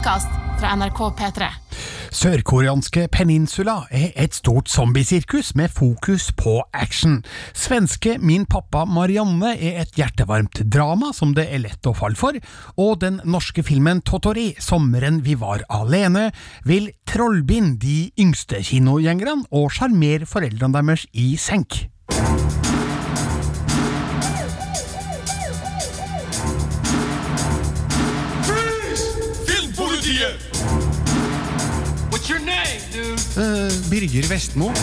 podkast fra NRK P3. Sørkoreanske Peninsula er et stort zombiesirkus med fokus på action. Svenske Min pappa Marianne er et hjertevarmt drama som det er lett å falle for, og den norske filmen Totori, Sommeren vi var alene, vil trollbinde de yngste kinogjengerne og sjarmere foreldrene deres i senk. Filmpolitiet! What's your name, dude? Birger Vestmo.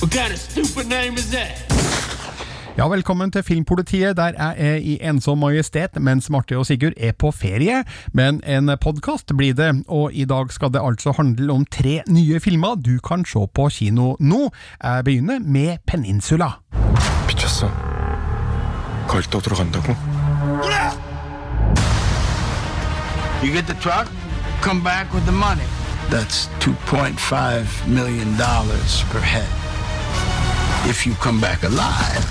What kind of stupid name is that? Ja, velkommen til Filmpolitiet, der jeg er i ensom majestet mens Marte og Sigurd er på ferie. Men en podkast blir det, og i dag skal det altså handle om tre nye filmer du kan se på kino nå. Jeg begynner med Peninsula. 미쳤어. 거길 또 들어간다고? You get the truck, come back with the money. That's $2.5 million per head. If you come back alive.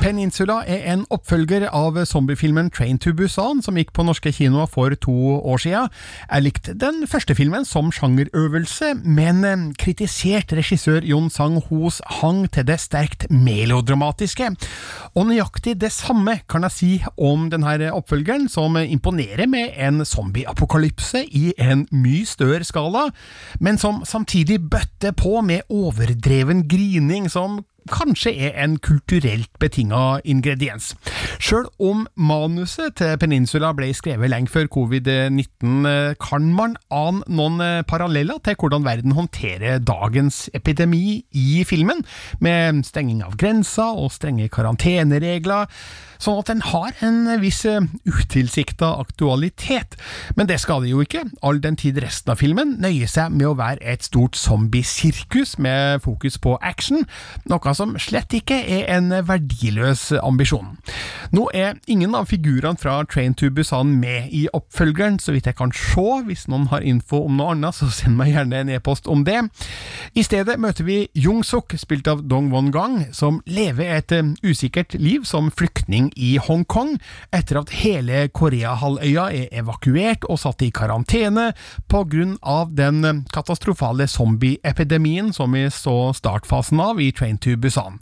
Peninsula er en oppfølger av zombiefilmen Train to Busan, som gikk på norske kinoer for to år siden. Jeg likte den første filmen som sjangerøvelse, men eh, kritisert regissør Jon Sang-hos hang til det sterkt melodramatiske. Og nøyaktig det samme kan jeg si om denne oppfølgeren, som imponerer med en zombieapokalypse i en mye større skala, men som samtidig bøtter på med overdreven grining som kanskje er en kulturelt betinga ingrediens. Sjøl om manuset til Peninsula ble skrevet lenge før covid-19, kan man ane noen paralleller til hvordan verden håndterer dagens epidemi i filmen, med stenging av grenser og strenge karanteneregler, sånn at den har en viss utilsikta aktualitet. Men det skal det jo ikke, all den tid resten av filmen nøyer seg med å være et stort zombiesirkus med fokus på action, noe som slett ikke er en verdiløs ambisjon. Nå er ingen av figurene fra Train to Busan med i oppfølgeren, så vidt jeg kan se. Hvis noen har info om noe annet, så send meg gjerne en e-post om det. I stedet møter vi Jung Suk, spilt av Dong Won Gang, som lever et eh, usikkert liv som flyktning i Hongkong, etter at hele Koreahalvøya er evakuert og satt i karantene av den katastrofale zombieepidemien som vi så startfasen av i Train to Busan.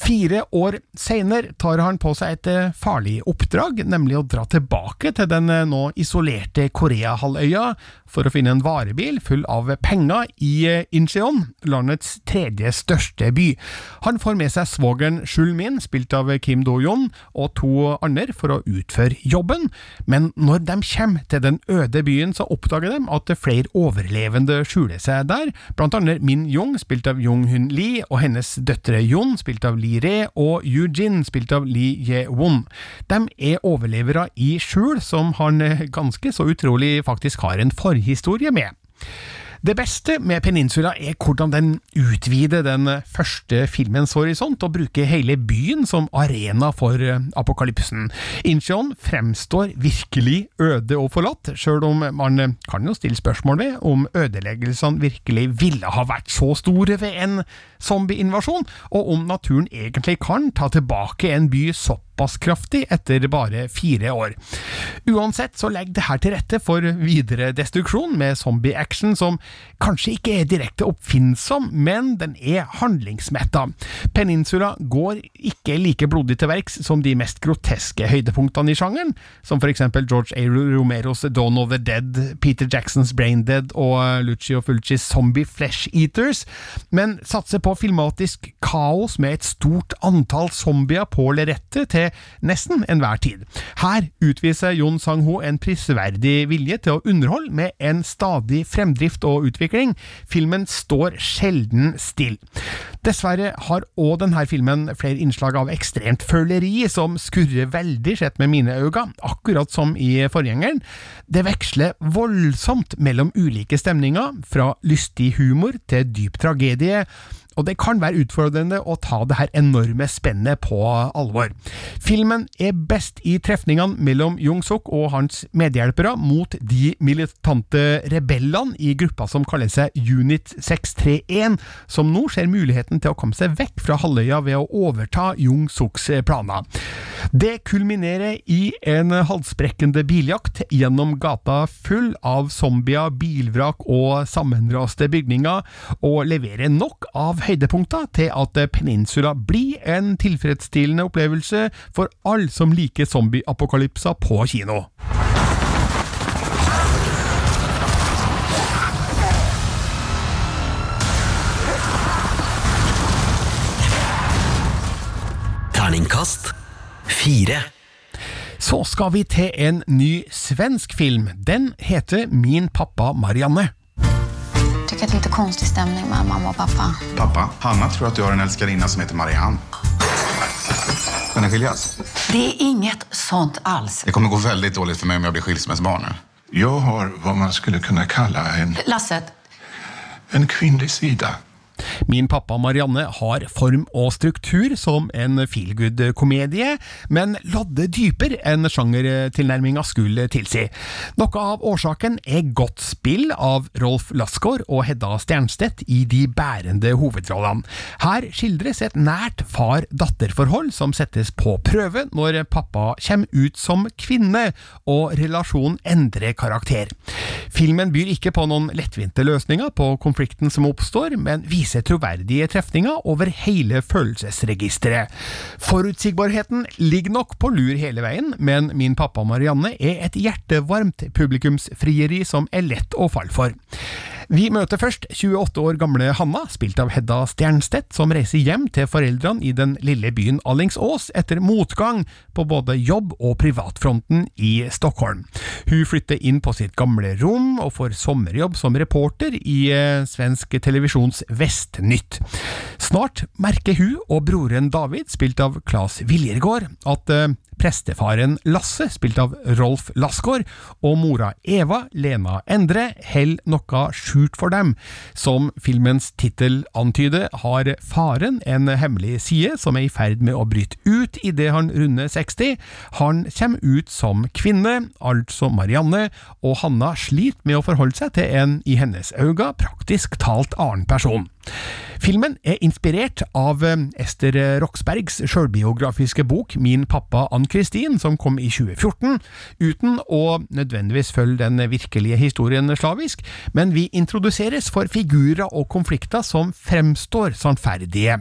Fire år senere tar han på seg et eh, farlig oppdrag, nemlig å dra tilbake til den eh, nå isolerte Koreahalvøya for å finne en varebil full av penger i eh, Incheon, landets tredje største by. Han får med seg svogeren Shulmin, spilt av Kim Do-yon, og to andre for å utføre jobben, men når de kommer til den øde byen, så oppdager de at flere overlevende skjuler seg der, blant annet Min Jung, spilt av Jung Hun Lee, og hennes døtre Yun, spilt av Lee Re, og Eugene, spilt av Lee Ye-won. De er overlevere i skjul, som han eh, ganske så utrolig faktisk har en forhistorie med. Det beste med Peninsula er hvordan den utvider den første filmens horisont, og bruker hele byen som arena for eh, apokalypsen. Incheon fremstår virkelig øde og forlatt, sjøl om man eh, kan jo stille spørsmål ved om ødeleggelsene virkelig ville ha vært så store ved en zombieinvasjon, og om naturen egentlig kan ta tilbake en by såpass kraftig etter bare fire år. Uansett så legger det her til rette for videre destruksjon med zombie-action som kanskje ikke er direkte oppfinnsom, men den er handlingsmetta. Peninsula går ikke like blodig til verks som de mest groteske høydepunktene i sjangeren, som for eksempel George A. Romeros Dawn of the Dead, Peter Jacksons Brain Dead og Lucio Fulcis Zombie Flesh Eaters, men satser på filmatisk kaos med et stort antall zombier på lerretet til nesten enhver tid. Her utviser Jon Sang-ho en prisverdig vilje til å underholde med en stadig fremdrift og utvikling. Filmen står sjelden still. Dessverre har òg denne filmen flere innslag av ekstremt føleri, som skurrer veldig sett med mine øyne, akkurat som i forgjengeren. Det veksler voldsomt mellom ulike stemninger, fra lystig humor til dyp tragedie, og det kan være utfordrende å ta det her enorme spennet på alvor. Filmen er best i trefningene mellom Jung-suk og hans medhjelpere mot de militante rebellene i gruppa som kaller seg Unit 631, som nå ser muligheten til å komme seg vekk fra halvøya ved å overta Jung-suks planer. Det kulminerer i en halsbrekkende biljakt gjennom gata full av zombier, bilvrak og sammenraste bygninger, og leverer nok av høydepunkter til at Peninsula blir en tilfredsstillende opplevelse for alle som liker zombieapokalypser på kino. Terningkast fire. Så skal vi til en ny svensk film. Den heter Min pappa Marianne. Det lite konstig stämning med mamma och pappa. Pappa, Hanna tror att du har en älskarinna som heter Marianne. Ska ni skiljas? Det är inget sånt alls. Det kommer gå väldigt dåligt för mig om jag blir skilsmässbarn nu. Jag har vad man skulle kunna kalla en, Lasse, en kvinnlig sida. Min pappa Marianne har form og struktur som en feelgood-komedie, men lodde dyper enn sjangertilnærminga skulle tilsi. Noe av årsaken er godt spill av Rolf Lassgaard og Hedda Stjernstedt i de bærende hovedrollene. Her skildres et nært far-datter-forhold som settes på prøve når pappa kommer ut som kvinne, og relasjonen endrer karakter. Filmen byr ikke på noen lettvinte løsninger på konflikten som oppstår, men viser troverdige trefninger over hele følelsesregisteret. Forutsigbarheten ligger nok på lur hele veien, men Min pappa Marianne er et hjertevarmt publikumsfrieri som er lett å falle for. Vi møter først 28 år gamle Hanna, spilt av Hedda Stjernstedt, som reiser hjem til foreldrene i den lille byen Allingsås etter motgang på både jobb- og privatfronten i Stockholm. Hun flytter inn på sitt gamle rom og får sommerjobb som reporter i eh, svensk televisjons Vestnytt. Snart merker hun og broren David, spilt av Claes Viljergård, at eh, prestefaren Lasse, spilt av Rolf Lassgaard, og mora Eva, Lena Endre, held noe skjult for dem. Som filmens tittel antyder, har faren en hemmelig side som er i ferd med å bryte ut idet han runder 60. Han kommer ut som kvinne, altså Marianne, og Hanna sliter med å forholde seg til en, i hennes øyne, praktisk talt annen person. Filmen er inspirert av eh, Ester Roxbergs sjølbiografiske bok Min pappa Ann-Kristin, som kom i 2014, uten å nødvendigvis følge den virkelige historien slavisk, men vi introduseres for figurer og konflikter som fremstår sannferdige.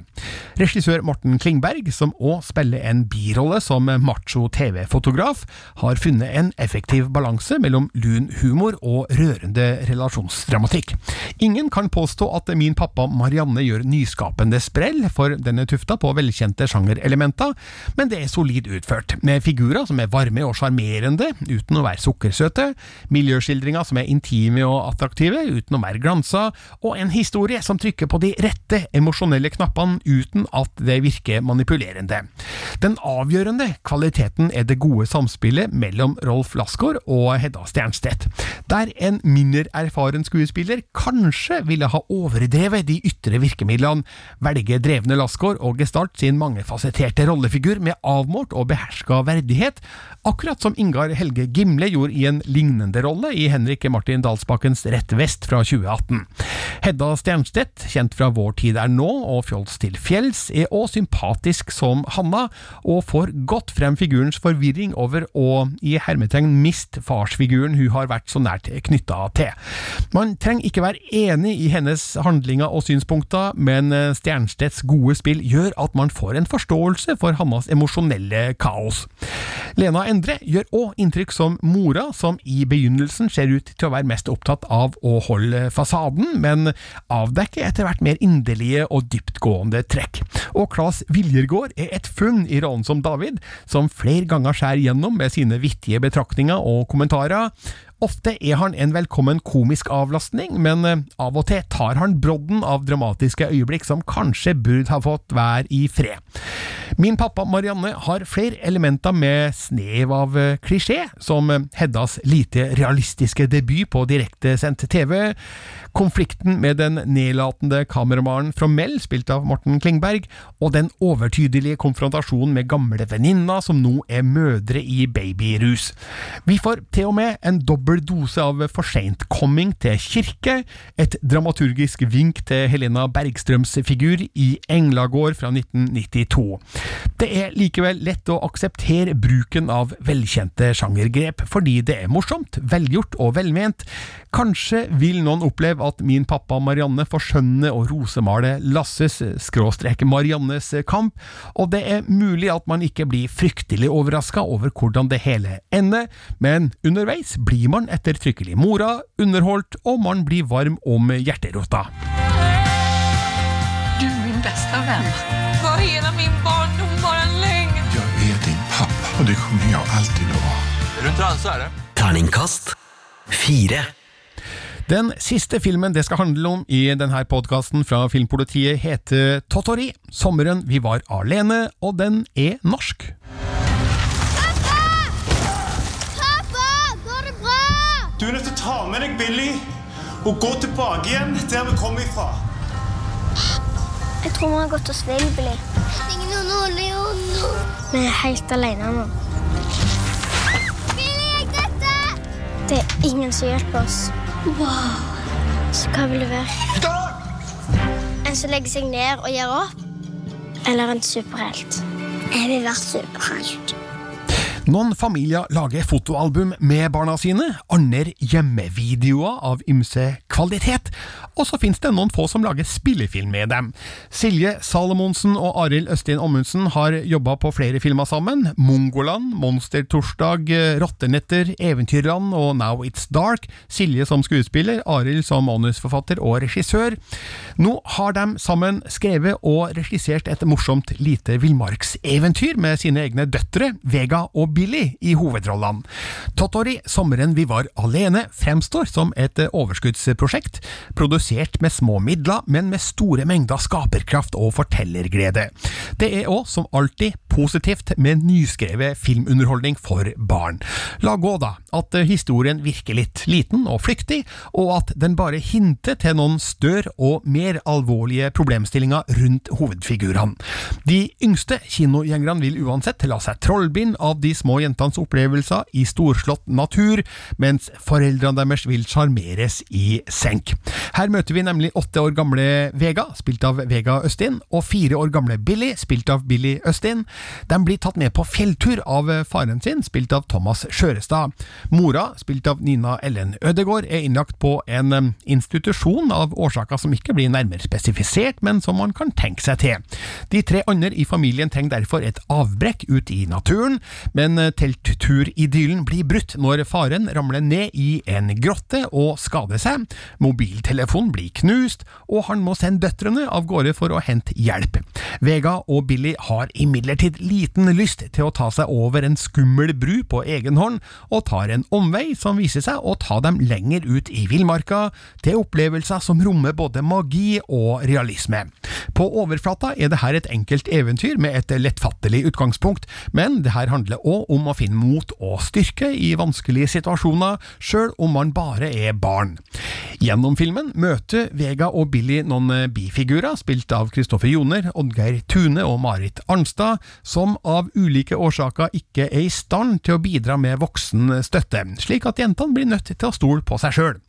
Regissør Morten Klingberg, som òg spiller en birolle som macho TV-fotograf, har funnet en effektiv balanse mellom lun humor og rørende relasjonsdramatikk. Ingen kan påstå at Min pappa Marianne gjør nyskapende sprell, for den er tufta på velkjente sjangerelementer, men det er solid utført, med figurer som er varme og sjarmerende, uten å være sukkersøte, miljøskildringer som er intime og attraktive, uten å være glansa, og en historie som trykker på de rette emosjonelle knappene uten at det virker manipulerende. Den avgjørende kvaliteten er det gode samspillet mellom Rolf Lassgaard og Hedda Stjernstedt, der en mindre erfaren skuespiller kanskje ville ha overdrevet de ytre virkemidlene, velger drevne Lassgaard og gestalt sin mangefasetterte rollefigur med avmålt og beherska verdighet, akkurat som Ingar Helge Gimle gjorde i en lignende rolle i Henrik Martin Dalsbakkens Rett vest fra 2018. Hedda Stjernstedt, kjent fra Vår tid er nå og Fjols til fjells, er òg sympatisk som Hanna, og får godt frem figurens forvirring over å i hermetegn miste farsfiguren hun har vært så nært knytta til. Man trenger ikke være enig i hennes handlinger og synspunkter, men Stjernstedts gode spill gjør at man får en forståelse for Hannas emosjonelle kaos. Lena Endre gjør òg inntrykk som mora, som i begynnelsen ser ut til å være mest opptatt av å holde fasaden, men avdekker etter hvert mer inderlige og dyptgående trekk. Og Claes Viljergård er et funn i rollen som David, som flere ganger skjærer gjennom med sine vittige betraktninger og kommentarer. Ofte er han en velkommen komisk avlastning, men eh, av og til tar han brodden av dramatiske øyeblikk som kanskje burde ha fått være i fred. Min pappa Marianne har flere elementer med snev av eh, klisjé, som eh, Heddas lite realistiske debut på direktesendt TV, konflikten med den nedlatende kameramannen fra Mell, spilt av Morten Klingberg, og den overtydelige konfrontasjonen med gamle venninna som nå er mødre i babyrus. Vi får til og med en dobbel dose av for seint-komming til kirke, et dramaturgisk vink til Helena Bergstrøms figur i Englagård fra 1992. Det er likevel lett å akseptere bruken av velkjente sjangergrep, fordi det er morsomt, velgjort og velment. Kanskje vil noen oppleve at min pappa Marianne forskjønner og rosemale Lasses skråstrek Mariannes kamp, og det er mulig at man ikke blir fryktelig overraska over hvordan det hele ender, men underveis blir man ettertrykkelig mora, underholdt, og man blir varm om hjerterota. Du min bästa vän. Var hela min barndom pappa och det kommer jeg alltid att vara. Är du er det. Terningkast fire. Den siste filmen det skal handle om i denne podkasten fra Filmpolitiet heter Tottori, sommeren vi var alene, og den er norsk. Pappa, går det bra? Du er nødt til å ta med deg Billy og gå tilbake igjen der vi kom ifra. Jeg tror vi har gått oss vill, Billy. Ingen rolig nå. Vi er helt alene nå. Billy, jeg dette! Det er ingen som hjelper oss. Wow. Så hva vil du være? En som legger seg ned og gir opp? Eller en superhelt? Jeg vil være superhelt. Noen familier lager fotoalbum med barna sine, andre hjemmevideoer av ymse kvalitet, og så finnes det noen få som lager spillefilm med dem. Silje Salomonsen og Arild Østin Ommundsen har jobba på flere filmer sammen, Mongoland, Monstertorsdag, Rottenetter, Eventyrland og Now It's Dark, Silje som skuespiller, Arild som manusforfatter og regissør. Nå har de sammen skrevet og regissert et morsomt lite villmarkseventyr med sine egne døtre, Vega og Billy i hovedrollene. Tottori, sommeren vi var alene, fremstår som et overskuddsprosjekt, produsert med små midler, men med store mengder skaperkraft og fortellerglede. Det er òg, som alltid, positivt med nyskrevet filmunderholdning for barn. La gå, da, at historien virker litt liten og flyktig, og at den bare hinter til noen større og mer alvorlige problemstillinger rundt hovedfigurene. De yngste kinogjengerne vil uansett la seg trollbinde av de små jentenes opplevelser i storslått natur, mens foreldrene deres vil sjarmeres i senk. Her møter vi nemlig åtte år gamle Vega, spilt av Vega Østin, og fire år gamle Billy, spilt av Billy Østin. De blir tatt med på fjelltur av faren sin, spilt av Thomas Skjørestad. Mora, spilt av Nina Ellen Ødegård, er innlagt på en um, institusjon av årsaker som ikke blir nærmere spesifisert, men som man kan tenke seg til. De tre andre i familien trenger derfor et avbrekk ut i naturen, men teltturidyllen blir brutt når faren ramler ned i en grotte og skader seg, mobiltelefonen blir knust, og han må sende døtrene av gårde for å hente hjelp. Vega og Billy har imidlertid liten lyst til å ta seg over en skummel bru på egen hånd, og tar en omvei som viser seg å ta dem lenger ut i villmarka, til opplevelser som rommer både magi og realisme. På overflata er det her et enkelt eventyr med et lettfattelig utgangspunkt, men det her handler òg om å finne mot og styrke i vanskelige situasjoner, sjøl om man bare er barn. Gjennom filmen møter Vega og Billy noen bifigurer, spilt av Kristoffer Joner, Oddgeir Tune og Marit Arnstad, som av ulike årsaker ikke er i stand til å bidra med voksen støtte, slik at jentene blir nødt til å stole på seg sjøl.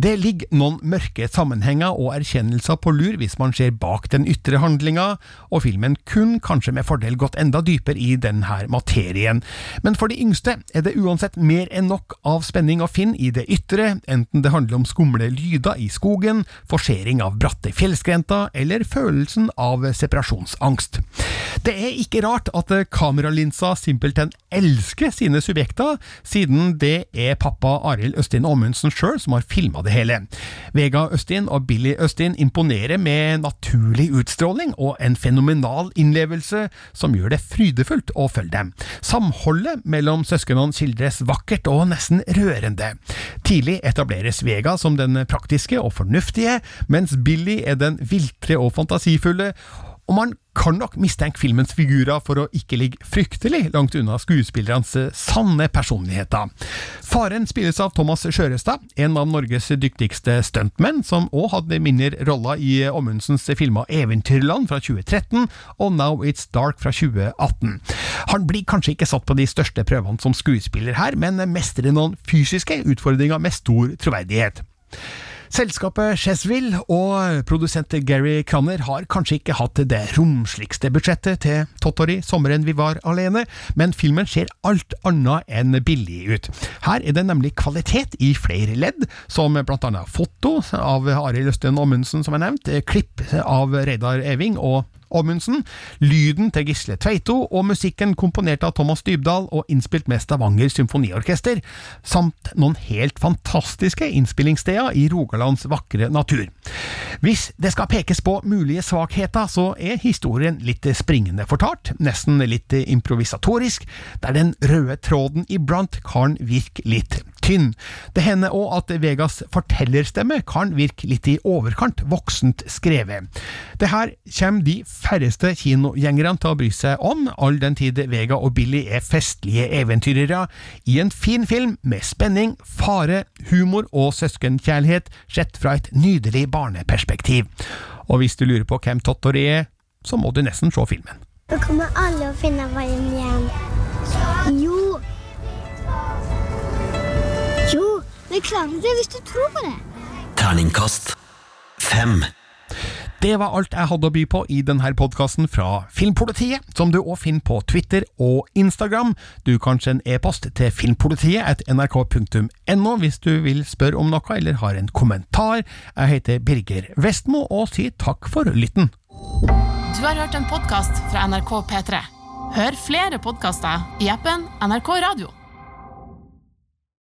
Det ligger noen mørke sammenhenger og erkjennelser på lur hvis man ser bak den ytre handlinga, og filmen kunne kanskje med fordel gått enda dypere i denne materien. Men for de yngste er det uansett mer enn nok av spenning å finne i det ytre, enten det handler om skumle lyder i skogen, forsering av bratte fjellskrenter eller følelsen av separasjonsangst. Det er ikke rart at kameralinsa simpelthen elsker sine subjekter, siden det er pappa Arild Østin Ommundsen sjøl som har filma det hele. Vega Østin og Billy Østin imponerer med naturlig utstråling og en fenomenal innlevelse som gjør det frydefullt å følge dem. Samholdet mellom søsknene skildres vakkert og nesten rørende. Tidlig etableres Vega som den praktiske og fornuftige, mens Billy er den viltre og fantasifulle og man kan nok mistenke filmens figurer for å ikke ligge fryktelig langt unna skuespillernes sanne personligheter. Faren spilles av Thomas Sjørestad, en av Norges dyktigste stuntmenn, som òg hadde mindre roller i Ommundsens filmer Eventyrland fra 2013 og Now It's Dark fra 2018. Han blir kanskje ikke satt på de største prøvene som skuespiller her, men mestrer noen fysiske utfordringer med stor troverdighet. Selskapet Chesville og produsent Gary Cranner har kanskje ikke hatt det romsligste budsjettet til Tottori sommeren vi var alene, men filmen ser alt annet enn billig ut. Her er det nemlig kvalitet i flere ledd, som blant annet foto av Arild Østen Ommundsen, som er nevnt, klipp av Reidar Eving og Ommundsen, lyden til Gisle Tveito og musikken komponert av Thomas Dybdahl og innspilt med Stavanger Symfoniorkester, samt noen helt fantastiske innspillingssteder i Rogalands vakre natur. Hvis det skal pekes på mulige svakheter, så er historien litt springende fortalt, nesten litt improvisatorisk, der den røde tråden iblant kan virke litt tynn. Det hender òg at Vegas fortellerstemme kan virke litt i overkant voksent skrevet. Det her kommer de færreste kinogjengerne til å bry seg om, all den tid Vega og Billy er festlige eventyrere i en fin film med spenning, fare, humor og søskenkjærlighet sett fra et nydelig barneperspektiv. Og hvis du lurer på hvem Tottori er, så må du nesten se filmen. Vi kommer alle å finne veien. Jo. Jo, vi klarer det hvis du tror på det. Terningkast fem. Det var alt jeg hadde å by på i denne podkasten fra Filmpolitiet, som du òg finner på Twitter og Instagram. Du kan sende e-post til filmpolitiet at nrk.no hvis du vil spørre om noe eller har en kommentar. Jeg heter Birger Vestmo og sier takk for lytten. Du har hørt en podkast fra NRK P3. Hør flere podkaster i appen NRK Radio.